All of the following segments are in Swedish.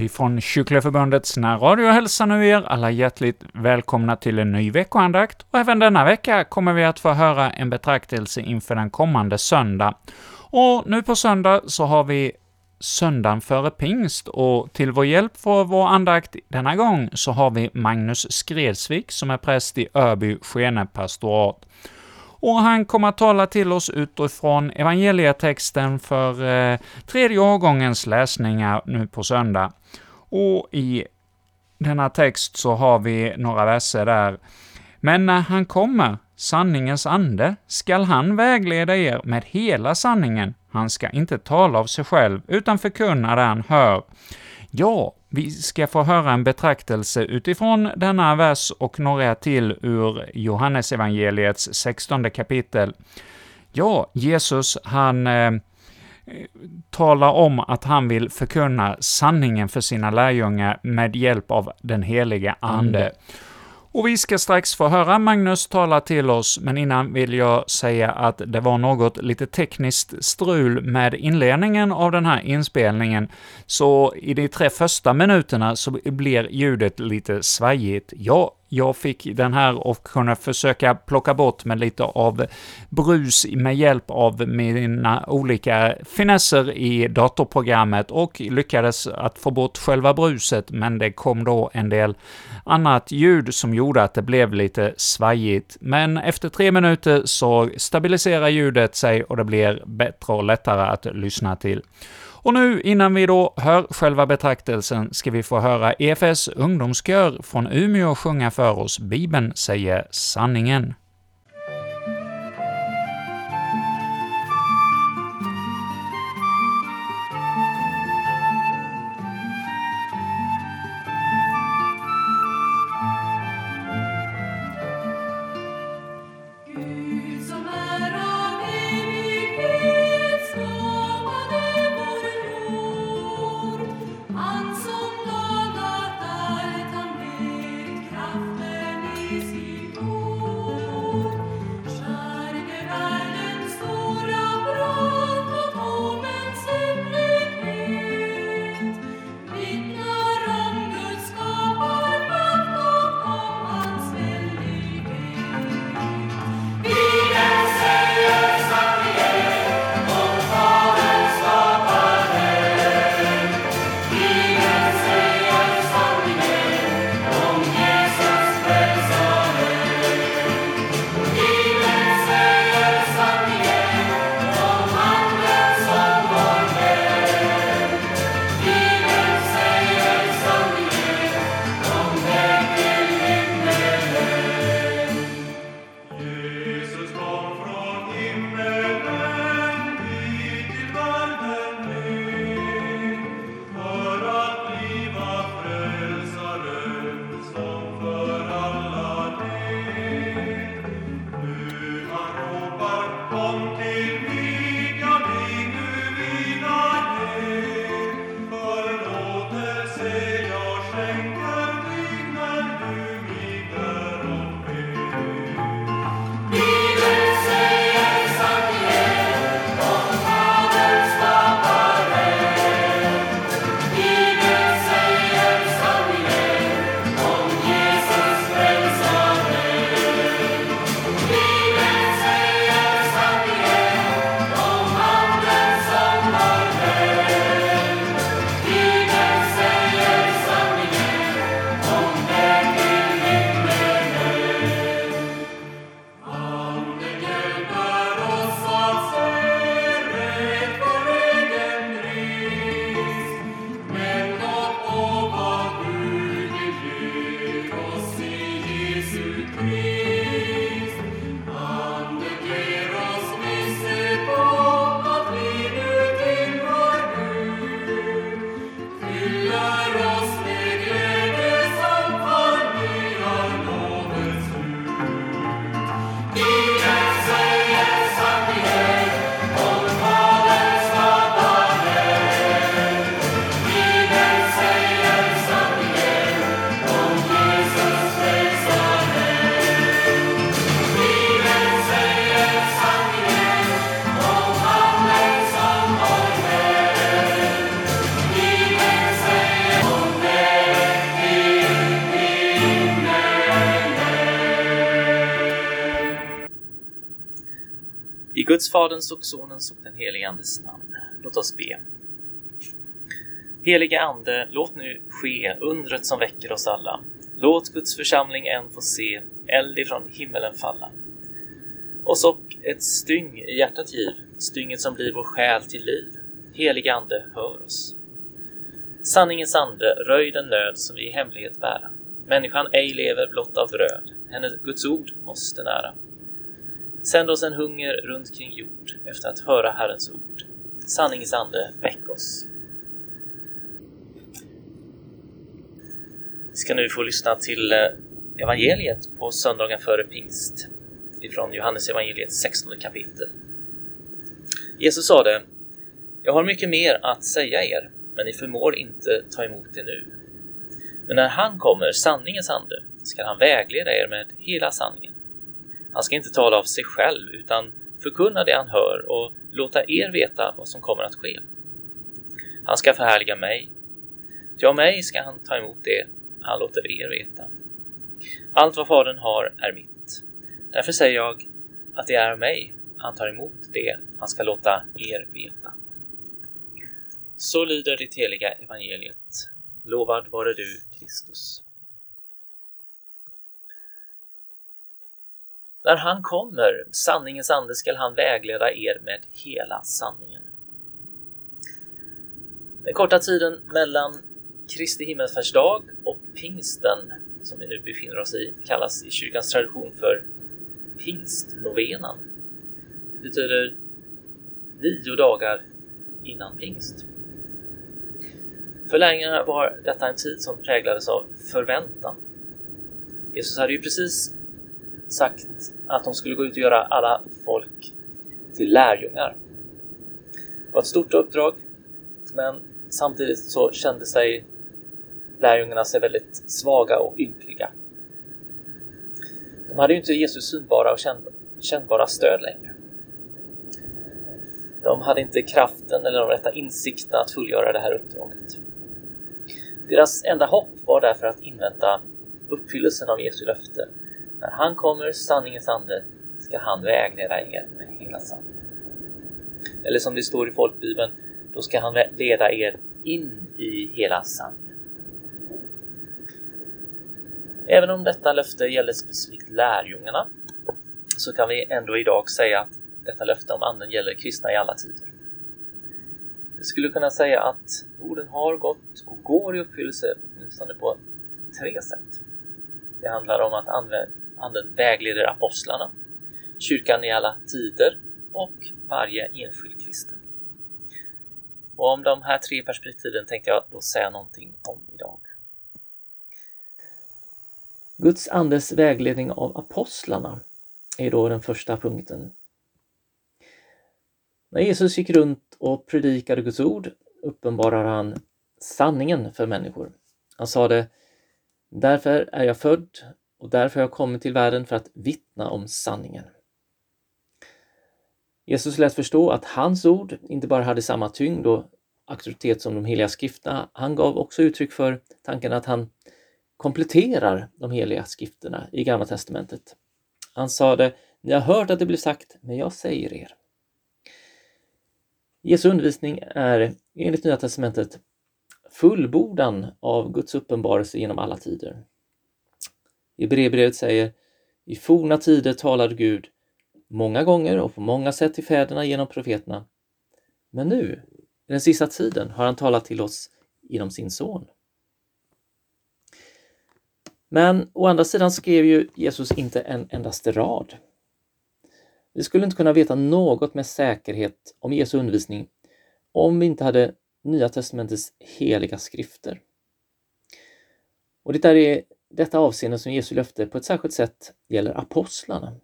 Vi från Kyrkliga Förbundets närradio hälsar nu er alla hjärtligt välkomna till en ny veckoandakt, och även denna vecka kommer vi att få höra en betraktelse inför den kommande söndag. Och nu på söndag så har vi söndagen före pingst, och till vår hjälp för vår andakt denna gång så har vi Magnus Skredsvik, som är präst i Öby Skene pastorat och han kommer att tala till oss utifrån evangelietexten för eh, tredje årgångens läsningar nu på söndag. Och i denna text så har vi några verser där. Men när han kommer, sanningens ande, skall han vägleda er med hela sanningen. Han ska inte tala av sig själv, utan förkunna det han hör. Ja, vi ska få höra en betraktelse utifrån denna vers och några till ur Johannesevangeliets 16 kapitel. Ja, Jesus, han eh, talar om att han vill förkunna sanningen för sina lärjungar med hjälp av den helige Ande. Mm. Och vi ska strax få höra Magnus tala till oss, men innan vill jag säga att det var något lite tekniskt strul med inledningen av den här inspelningen, så i de tre första minuterna så blir ljudet lite svajigt. Jag jag fick den här och kunna försöka plocka bort med lite av brus med hjälp av mina olika finesser i datorprogrammet och lyckades att få bort själva bruset, men det kom då en del annat ljud som gjorde att det blev lite svajigt. Men efter tre minuter så stabiliserar ljudet sig och det blir bättre och lättare att lyssna till. Och nu, innan vi då hör själva betraktelsen, ska vi få höra EFS ungdomskör från Umeå sjunga för oss Bibeln säger sanningen. Guds, Faderns och Sonens och den helige Andes namn. Låt oss be. Helige Ande, låt nu ske undret som väcker oss alla. Låt Guds församling än få se eld ifrån himmelen falla. Oss och ett styng i hjärtat giv, stynget som blir vår själ till liv. Helige Ande, hör oss. Sanningens ande, röj den nöd som vi i hemlighet bära. Människan ej lever blott av bröd, hennes Guds ord måste nära. Sänd oss en hunger runt kring jord efter att höra Herrens ord. Sanningens ande, väck oss. Vi ska nu få lyssna till eh, evangeliet på söndagen före pingst ifrån Johannes evangeliet 16 kapitel. Jesus sade Jag har mycket mer att säga er, men ni förmår inte ta emot det nu. Men när han kommer, sanningens ande, skall han vägleda er med hela sanningen. Han ska inte tala av sig själv utan förkunna det han hör och låta er veta vad som kommer att ske. Han ska förhärliga mig. Ty av mig ska han ta emot det han låter er veta. Allt vad Fadern har är mitt. Därför säger jag att det är av mig han tar emot det han ska låta er veta. Så lyder det heliga evangeliet. Lovad vare du, Kristus. När han kommer, sanningens ande, skall han vägleda er med hela sanningen. Den korta tiden mellan Kristi himmelsfärdsdag och pingsten, som vi nu befinner oss i, kallas i kyrkans tradition för pingstnovenan. Det betyder nio dagar innan pingst. För lärjungarna var detta en tid som präglades av förväntan. Jesus hade ju precis sagt att de skulle gå ut och göra alla folk till lärjungar. Det var ett stort uppdrag, men samtidigt så kände sig lärjungarna sig väldigt svaga och ynkliga. De hade ju inte Jesus synbara och kännbara stöd längre. De hade inte kraften eller de rätta insikterna att fullgöra det här uppdraget. Deras enda hopp var därför att invänta uppfyllelsen av Jesu löfte när han kommer, sanningens ande, ska han vägleda er med hela sanningen. Eller som det står i folkbibeln, då ska han leda er in i hela sanningen. Även om detta löfte gäller specifikt lärjungarna så kan vi ändå idag säga att detta löfte om anden gäller kristna i alla tider. Vi skulle kunna säga att orden har gått och går i uppfyllelse åtminstone på tre sätt. Det handlar om att Anden vägleder apostlarna, kyrkan i alla tider och varje enskild kristen. Och om de här tre perspektiven tänkte jag då säga någonting om idag. Guds andes vägledning av apostlarna är då den första punkten. När Jesus gick runt och predikade Guds ord uppenbarar han sanningen för människor. Han sade Därför är jag född och därför har jag kommit till världen för att vittna om sanningen. Jesus lät förstå att hans ord inte bara hade samma tyngd och auktoritet som de heliga skrifterna, han gav också uttryck för tanken att han kompletterar de heliga skrifterna i Gamla testamentet. Han sade, ni har hört att det blir sagt, men jag säger er. Jesu undervisning är enligt Nya testamentet fullbordan av Guds uppenbarelse genom alla tider. I brevbrevet säger i forna tider talade Gud många gånger och på många sätt till fäderna genom profeterna. Men nu, i den sista tiden, har han talat till oss genom sin son. Men å andra sidan skrev ju Jesus inte en endaste rad. Vi skulle inte kunna veta något med säkerhet om Jesu undervisning om vi inte hade Nya testamentets heliga skrifter. Och det där är detta avseende som Jesu löfte på ett särskilt sätt gäller apostlarna.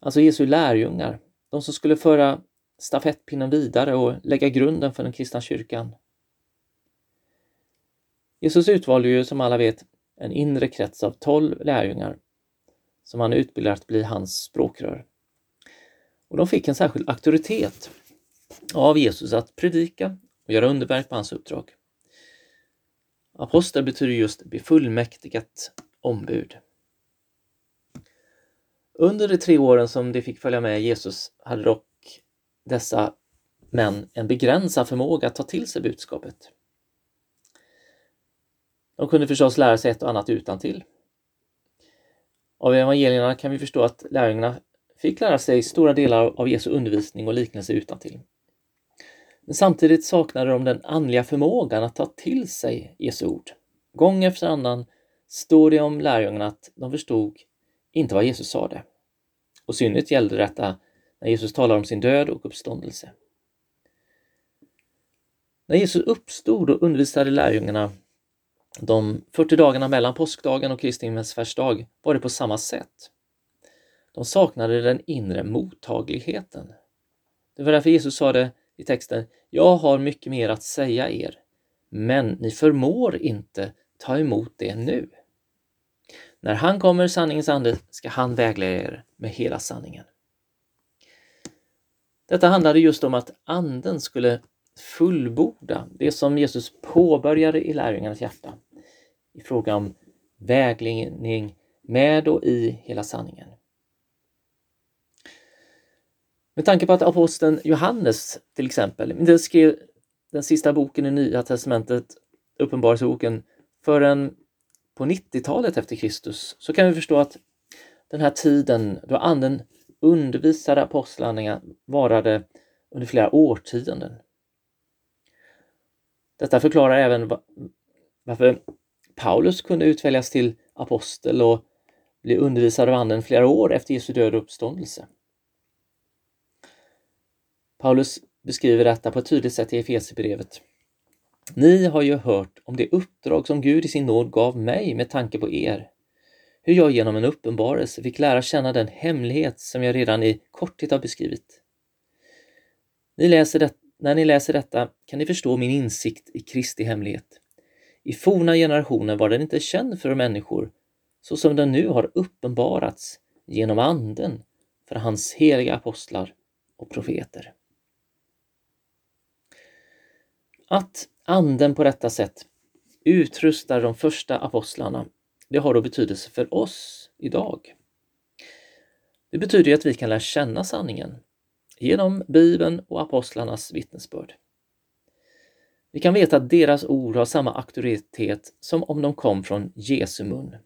Alltså Jesu lärjungar, de som skulle föra stafettpinnen vidare och lägga grunden för den kristna kyrkan. Jesus utvalde ju som alla vet en inre krets av tolv lärjungar som han utbildade att bli hans språkrör. Och de fick en särskild auktoritet av Jesus att predika och göra underverk på hans uppdrag. Apostel betyder just befullmäktigat ombud. Under de tre åren som de fick följa med Jesus hade dock dessa män en begränsad förmåga att ta till sig budskapet. De kunde förstås lära sig ett och annat utan till. Av evangelierna kan vi förstå att lärjungarna fick lära sig stora delar av Jesu undervisning och liknelse utan till. Men samtidigt saknade de den andliga förmågan att ta till sig Jesu ord. Gång efter annan står det om lärjungarna att de förstod inte vad Jesus sade. Och synnerhet gällde detta när Jesus talar om sin död och uppståndelse. När Jesus uppstod och undervisade lärjungarna de 40 dagarna mellan påskdagen och Kristi himmelsfärdsdag var det på samma sätt. De saknade den inre mottagligheten. Det var därför Jesus sa det i texten, jag har mycket mer att säga er, men ni förmår inte ta emot det nu. När han kommer, sanningens ande, ska han vägleda er med hela sanningen. Detta handlade just om att anden skulle fullborda det som Jesus påbörjade i lärjungarnas hjärta i fråga om vägledning med och i hela sanningen. Med tanke på att aposteln Johannes till exempel inte skrev den sista boken i Nya Testamentet, Uppenbarelseboken, förrän på 90-talet efter Kristus så kan vi förstå att den här tiden då anden undervisade apostlarna varade under flera årtionden. Detta förklarar även varför Paulus kunde utväljas till apostel och bli undervisad av anden flera år efter Jesu död och uppståndelse. Paulus beskriver detta på ett tydligt sätt i Efesierbrevet. Ni har ju hört om det uppdrag som Gud i sin nåd gav mig med tanke på er. Hur jag genom en uppenbarelse fick lära känna den hemlighet som jag redan i korthet har beskrivit. Ni läser det, när ni läser detta kan ni förstå min insikt i Kristi hemlighet. I forna generationer var den inte känd för människor, så som den nu har uppenbarats genom Anden för hans heliga apostlar och profeter. Att Anden på detta sätt utrustar de första apostlarna, det har då betydelse för oss idag. Det betyder att vi kan lära känna sanningen genom Bibeln och apostlarnas vittnesbörd. Vi kan veta att deras ord har samma auktoritet som om de kom från Jesu mun.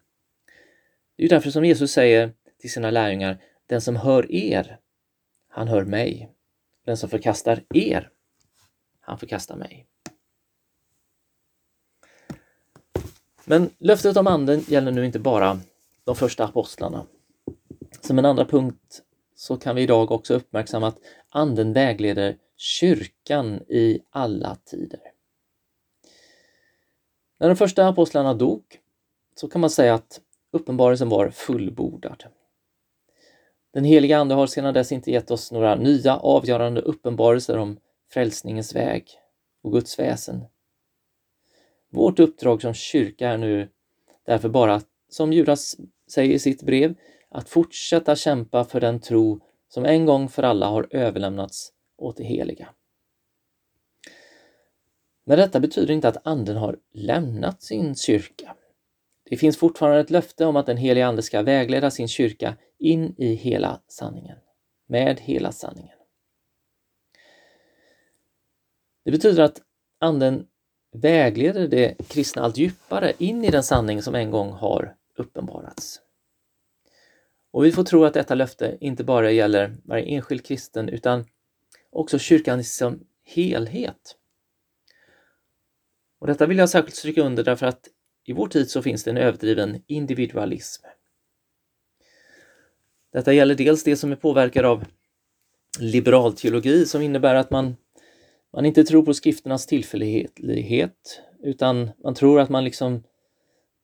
Det är därför som Jesus säger till sina lärjungar, den som hör er, han hör mig. Den som förkastar er, han förkastar mig. Men löftet om anden gäller nu inte bara de första apostlarna. Som en andra punkt så kan vi idag också uppmärksamma att anden vägleder kyrkan i alla tider. När de första apostlarna dog så kan man säga att uppenbarelsen var fullbordad. Den heliga Ande har sedan dess inte gett oss några nya avgörande uppenbarelser om frälsningens väg och Guds väsen. Vårt uppdrag som kyrka är nu därför bara, som Judas säger i sitt brev, att fortsätta kämpa för den tro som en gång för alla har överlämnats åt det heliga. Men detta betyder inte att Anden har lämnat sin kyrka. Det finns fortfarande ett löfte om att den heliga Ande ska vägleda sin kyrka in i hela sanningen, med hela sanningen. Det betyder att Anden vägleder det kristna allt djupare in i den sanning som en gång har uppenbarats. Och vi får tro att detta löfte inte bara gäller varje enskild kristen utan också kyrkan som helhet. Och detta vill jag särskilt stryka under därför att i vår tid så finns det en överdriven individualism. Detta gäller dels det som är påverkad av liberal teologi som innebär att man, man inte tror på skrifternas tillfällighet utan man tror att man liksom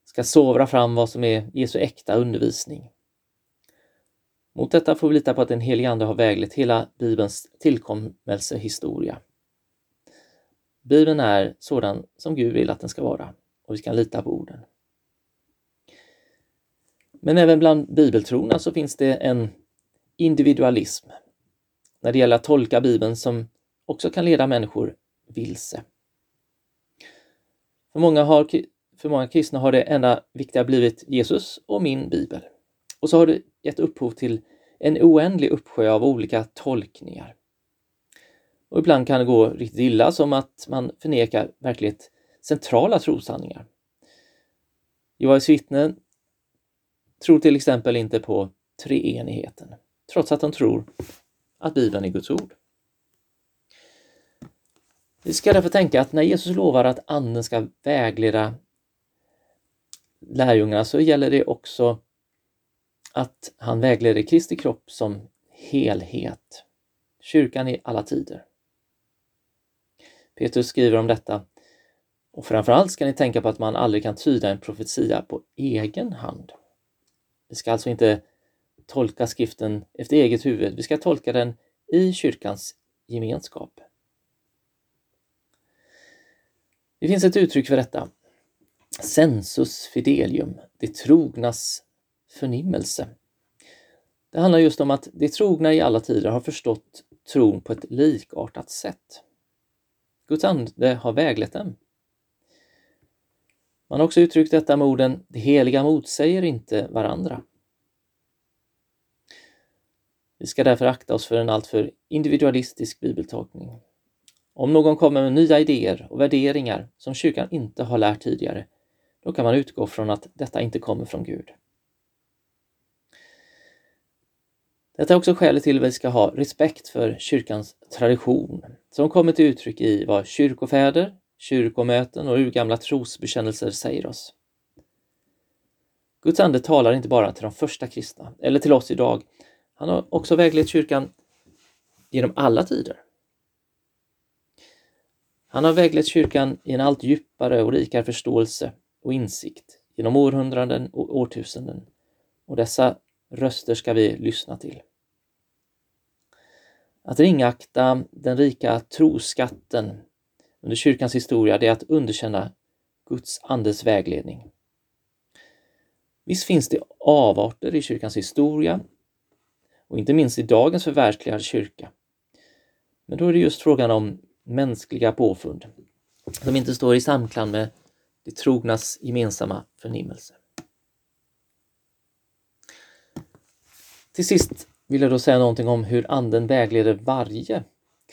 ska sovra fram vad som är Jesu äkta undervisning. Mot detta får vi lita på att den helige Ande har väglett hela Bibelns tillkommelsehistoria. Bibeln är sådan som Gud vill att den ska vara och vi kan lita på orden. Men även bland bibeltrona så finns det en individualism när det gäller att tolka Bibeln som också kan leda människor vilse. För många, har, för många kristna har det enda viktiga blivit Jesus och min bibel. Och så har det gett upphov till en oändlig uppsjö av olika tolkningar. Och ibland kan det gå riktigt illa som att man förnekar verkligt centrala trosanningar. Jehovas vittnen tror till exempel inte på treenigheten, trots att de tror att Bibeln är Guds ord. Vi ska därför tänka att när Jesus lovar att Anden ska vägleda lärjungarna så gäller det också att han vägleder Kristi kropp som helhet, kyrkan i alla tider. Petrus skriver om detta och framförallt ska ni tänka på att man aldrig kan tyda en profetia på egen hand. Vi ska alltså inte tolka skriften efter eget huvud, vi ska tolka den i kyrkans gemenskap. Det finns ett uttryck för detta. Sensus fidelium, det trognas förnimmelse. Det handlar just om att de trogna i alla tider har förstått tron på ett likartat sätt. Guds ande har väglett dem. Man har också uttryckt detta med orden ”det heliga motsäger inte varandra”. Vi ska därför akta oss för en alltför individualistisk bibeltolkning. Om någon kommer med nya idéer och värderingar som kyrkan inte har lärt tidigare, då kan man utgå från att detta inte kommer från Gud. Detta är också skälet till att vi ska ha respekt för kyrkans tradition, som kommer till uttryck i vad kyrkofäder, kyrkomöten och urgamla trosbekännelser säger oss. Guds ande talar inte bara till de första kristna, eller till oss idag. Han har också väglett kyrkan genom alla tider. Han har väglett kyrkan i en allt djupare och rikare förståelse och insikt genom århundraden och årtusenden. Och dessa röster ska vi lyssna till. Att ringakta den rika troskatten under kyrkans historia, det är att underkänna Guds andes vägledning. Visst finns det avarter i kyrkans historia och inte minst i dagens förverkligade kyrka. Men då är det just frågan om mänskliga påfund som inte står i samklang med de trognas gemensamma förnimmelse. Till sist vill jag då säga någonting om hur Anden vägleder varje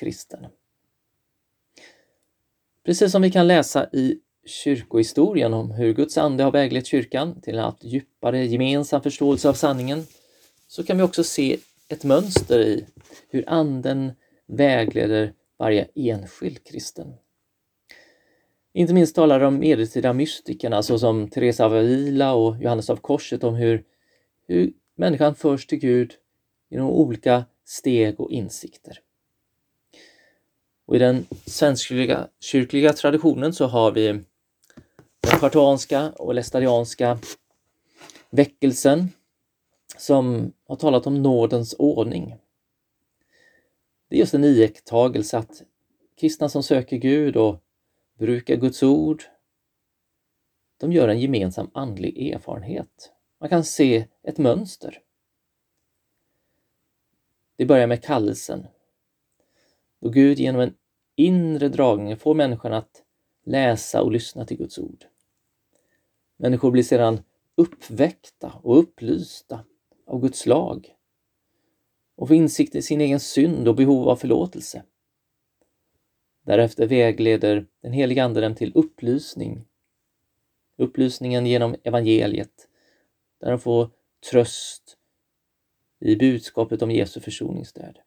kristen. Precis som vi kan läsa i kyrkohistorien om hur Guds ande har väglett kyrkan till en allt djupare gemensam förståelse av sanningen, så kan vi också se ett mönster i hur anden vägleder varje enskild kristen. Inte minst talar de medeltida mystikerna såsom Teresa av Avila och Johannes av Korset om hur, hur människan förs till Gud genom olika steg och insikter. Och I den svenskkyrkliga kyrkliga traditionen så har vi den spartanska och lästadianska väckelsen som har talat om nådens ordning. Det är just en iakttagelse att kristna som söker Gud och brukar Guds ord, de gör en gemensam andlig erfarenhet. Man kan se ett mönster. Det börjar med kallelsen, då Gud genom en inre dragning får människan att läsa och lyssna till Guds ord. Människor blir sedan uppväckta och upplysta av Guds lag och få insikt i sin egen synd och behov av förlåtelse. Därefter vägleder den helige Ande dem till upplysning. Upplysningen genom evangeliet, där de får tröst i budskapet om Jesu försoningsdöd.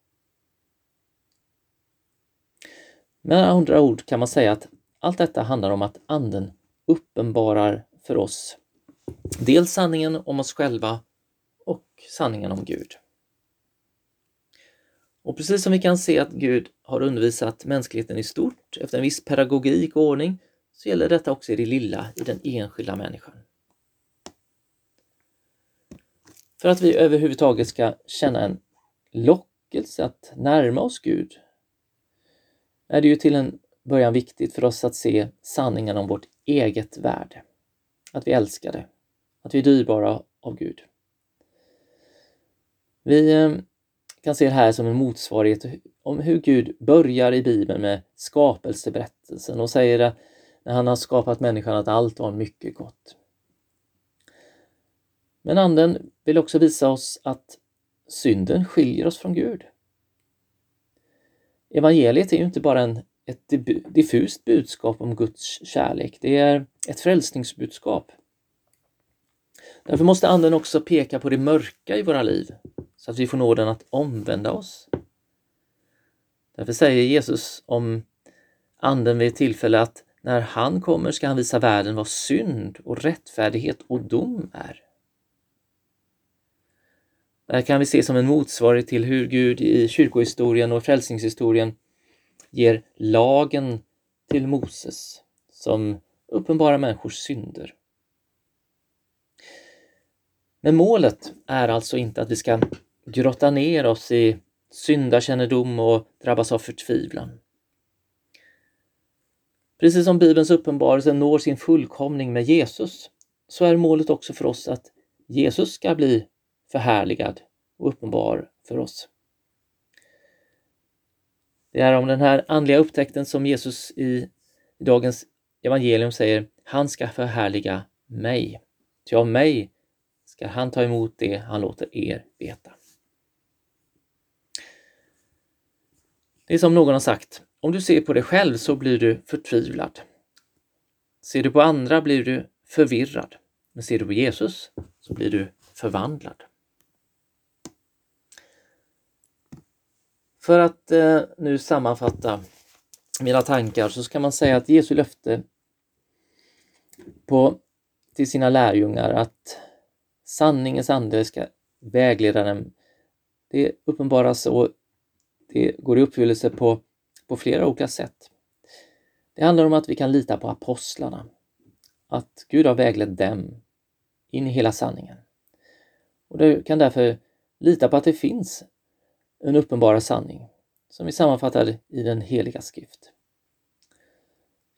Med andra ord kan man säga att allt detta handlar om att Anden uppenbarar för oss dels sanningen om oss själva och sanningen om Gud. Och precis som vi kan se att Gud har undervisat mänskligheten i stort efter en viss pedagogik och ordning så gäller detta också i det lilla, i den enskilda människan. För att vi överhuvudtaget ska känna en lockelse att närma oss Gud är det ju till en början viktigt för oss att se sanningen om vårt eget värde. Att vi älskar det, att vi är dyrbara av Gud. Vi eh, kan se det här som en motsvarighet om hur Gud börjar i Bibeln med skapelseberättelsen och säger att när han har skapat människan att allt var mycket gott. Men anden vill också visa oss att synden skiljer oss från Gud. Evangeliet är ju inte bara en, ett diffust budskap om Guds kärlek, det är ett frälsningsbudskap. Därför måste Anden också peka på det mörka i våra liv, så att vi får nåden att omvända oss. Därför säger Jesus om Anden vid ett tillfälle att när han kommer ska han visa världen vad synd och rättfärdighet och dom är. Det här kan vi se som en motsvarighet till hur Gud i kyrkohistorien och frälsningshistorien ger lagen till Moses som uppenbara människors synder. Men målet är alltså inte att vi ska grotta ner oss i syndakännedom och drabbas av förtvivlan. Precis som Bibelns uppenbarelse når sin fullkomning med Jesus, så är målet också för oss att Jesus ska bli förhärligad och uppenbar för oss. Det är om den här andliga upptäckten som Jesus i, dagens evangelium säger, han ska förhärliga mig. Ty av mig ska han ta emot det han låter er veta. Det är som någon har sagt, om du ser på dig själv så blir du förtvivlad. Ser du på andra blir du förvirrad. Men ser du på Jesus så blir du förvandlad. För att eh, nu sammanfatta mina tankar så ska man säga att Jesu löfte på, till sina lärjungar att sanningens ande ska vägleda dem. Det uppenbaras och det går i uppfyllelse på, på flera olika sätt. Det handlar om att vi kan lita på apostlarna, att Gud har väglett dem in i hela sanningen. Och du kan därför lita på att det finns en uppenbara sanning som vi sammanfattar i den heliga skrift.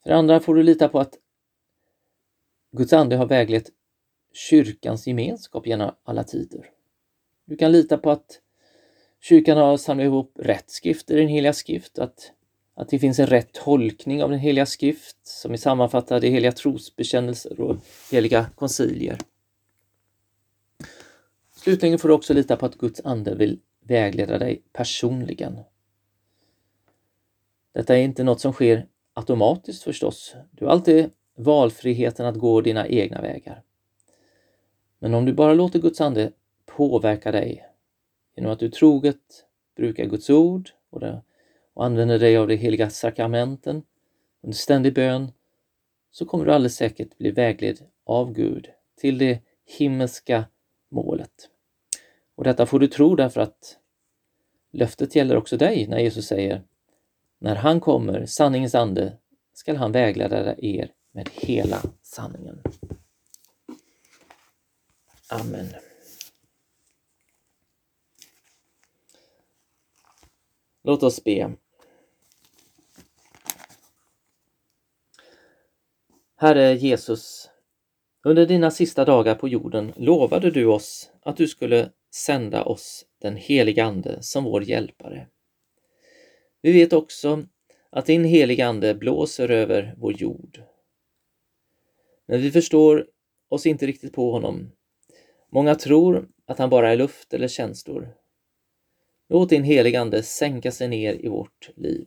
För det andra får du lita på att Guds ande har väglett kyrkans gemenskap genom alla tider. Du kan lita på att kyrkan har samlat ihop rätt skrifter i den heliga skrift, att, att det finns en rätt tolkning av den heliga skrift som är sammanfattad i heliga trosbekännelser och heliga koncilier. Slutligen får du också lita på att Guds ande vill vägleda dig personligen. Detta är inte något som sker automatiskt förstås. Du har alltid valfriheten att gå dina egna vägar. Men om du bara låter Guds ande påverka dig genom att du troget brukar Guds ord och, det, och använder dig av de heliga sakramenten under ständig bön så kommer du alldeles säkert bli vägledd av Gud till det himmelska målet. Och detta får du tro därför att löftet gäller också dig när Jesus säger När han kommer, sanningens ande, skall han vägleda er med hela sanningen. Amen. Låt oss be. Herre Jesus, under dina sista dagar på jorden lovade du oss att du skulle sända oss den heliga Ande som vår hjälpare. Vi vet också att din heliga Ande blåser över vår jord. Men vi förstår oss inte riktigt på honom. Många tror att han bara är luft eller känslor. Låt din helige Ande sänka sig ner i vårt liv.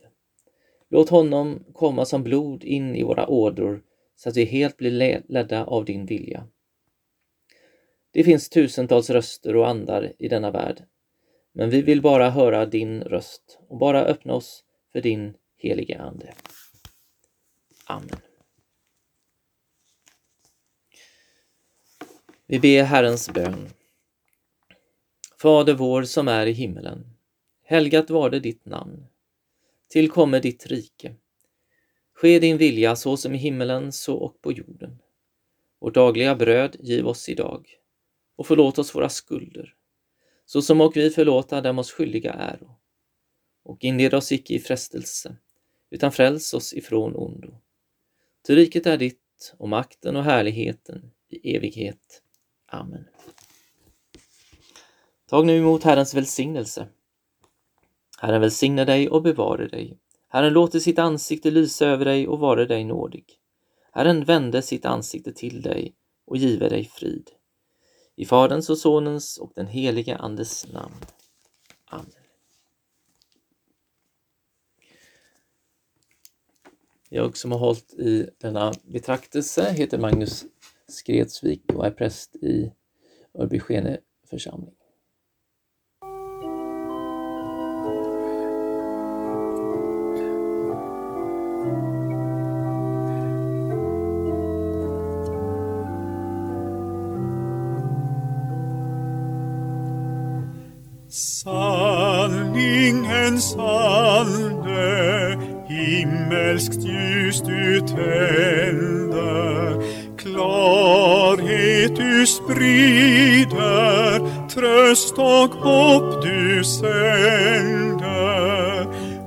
Låt honom komma som blod in i våra ådror så att vi helt blir ledda av din vilja. Det finns tusentals röster och andar i denna värld, men vi vill bara höra din röst och bara öppna oss för din heliga Ande. Amen. Vi ber Herrens bön. Fader vår som är i himmelen. Helgat var det ditt namn. Tillkommer ditt rike. Ske din vilja så som i himmelen så och på jorden. Vårt dagliga bröd giv oss idag och förlåt oss våra skulder, så som och vi förlåta dem oss skyldiga äro. Och inled oss icke i frestelse, utan fräls oss ifrån ondo. Ty riket är ditt och makten och härligheten i evighet. Amen. Tag nu emot Herrens välsignelse. Herren välsigne dig och bevare dig. Herren låter sitt ansikte lysa över dig och vare dig nådig. Herren vände sitt ansikte till dig och give dig frid. I Faderns och Sonens och den helige Andes namn. Amen. Jag som har hållit i denna betraktelse heter Magnus Skredsvik och är präst i Örbyskene församling. Sanningens himmelskt ljus du tänder klarhet du sprider tröst och hopp du sänder.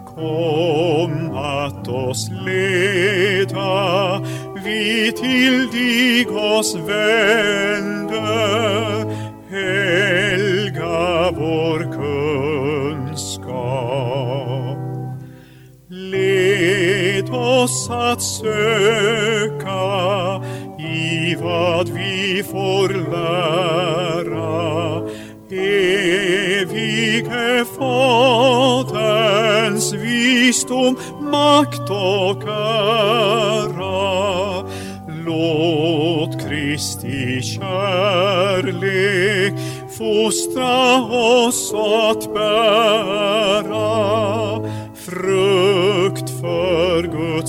Kom att oss leda vi till dig oss vänder. Oss att söka i vad vi får lära. Evige Faderns visdom, makt och ära. Låt Kristi kärlek fostra oss att bära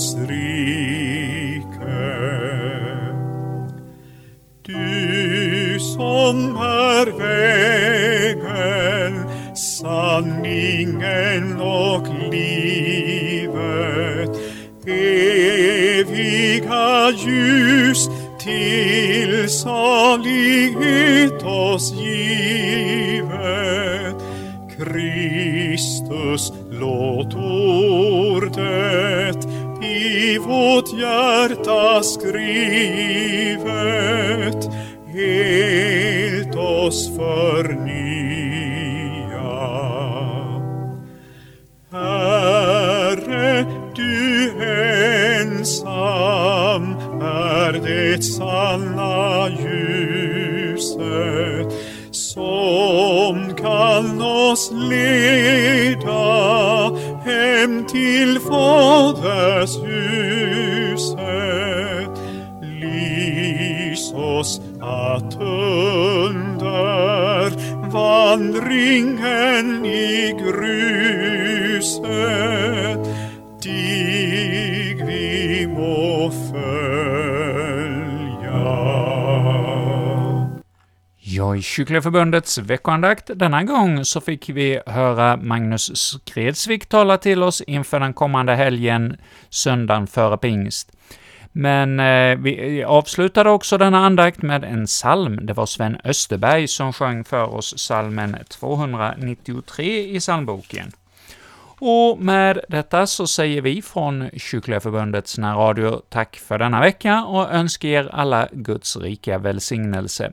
Guds rike. Du som är vägen, sanningen och livet, eviga ljus till salighet oss givet. Kristus, låt ordet i vårt hjärta skrivet helt oss för Och i Kycklingeförbundets veckoandakt denna gång så fick vi höra Magnus Skredsvik tala till oss inför den kommande helgen, söndagen före pingst. Men eh, vi eh, avslutade också denna andakt med en psalm. Det var Sven Österberg som sjöng för oss psalmen 293 i psalmboken. Och med detta så säger vi från Kycklingeförbundets närradio tack för denna vecka och önskar er alla Guds rika välsignelse.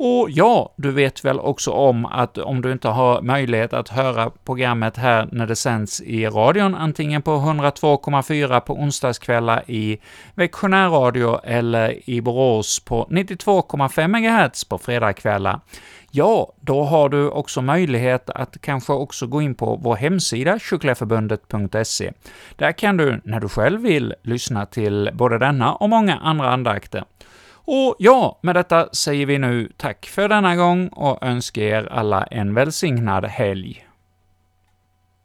Och ja, du vet väl också om att om du inte har möjlighet att höra programmet här när det sänds i radion, antingen på 102,4 på onsdagskvällar i Växjö närradio eller i Borås på 92,5 MHz på fredagskvällar, ja, då har du också möjlighet att kanske också gå in på vår hemsida kycklingeförbundet.se. Där kan du, när du själv vill, lyssna till både denna och många andra andakter. Och ja, med detta säger vi nu tack för denna gång och önskar er alla en välsignad helg.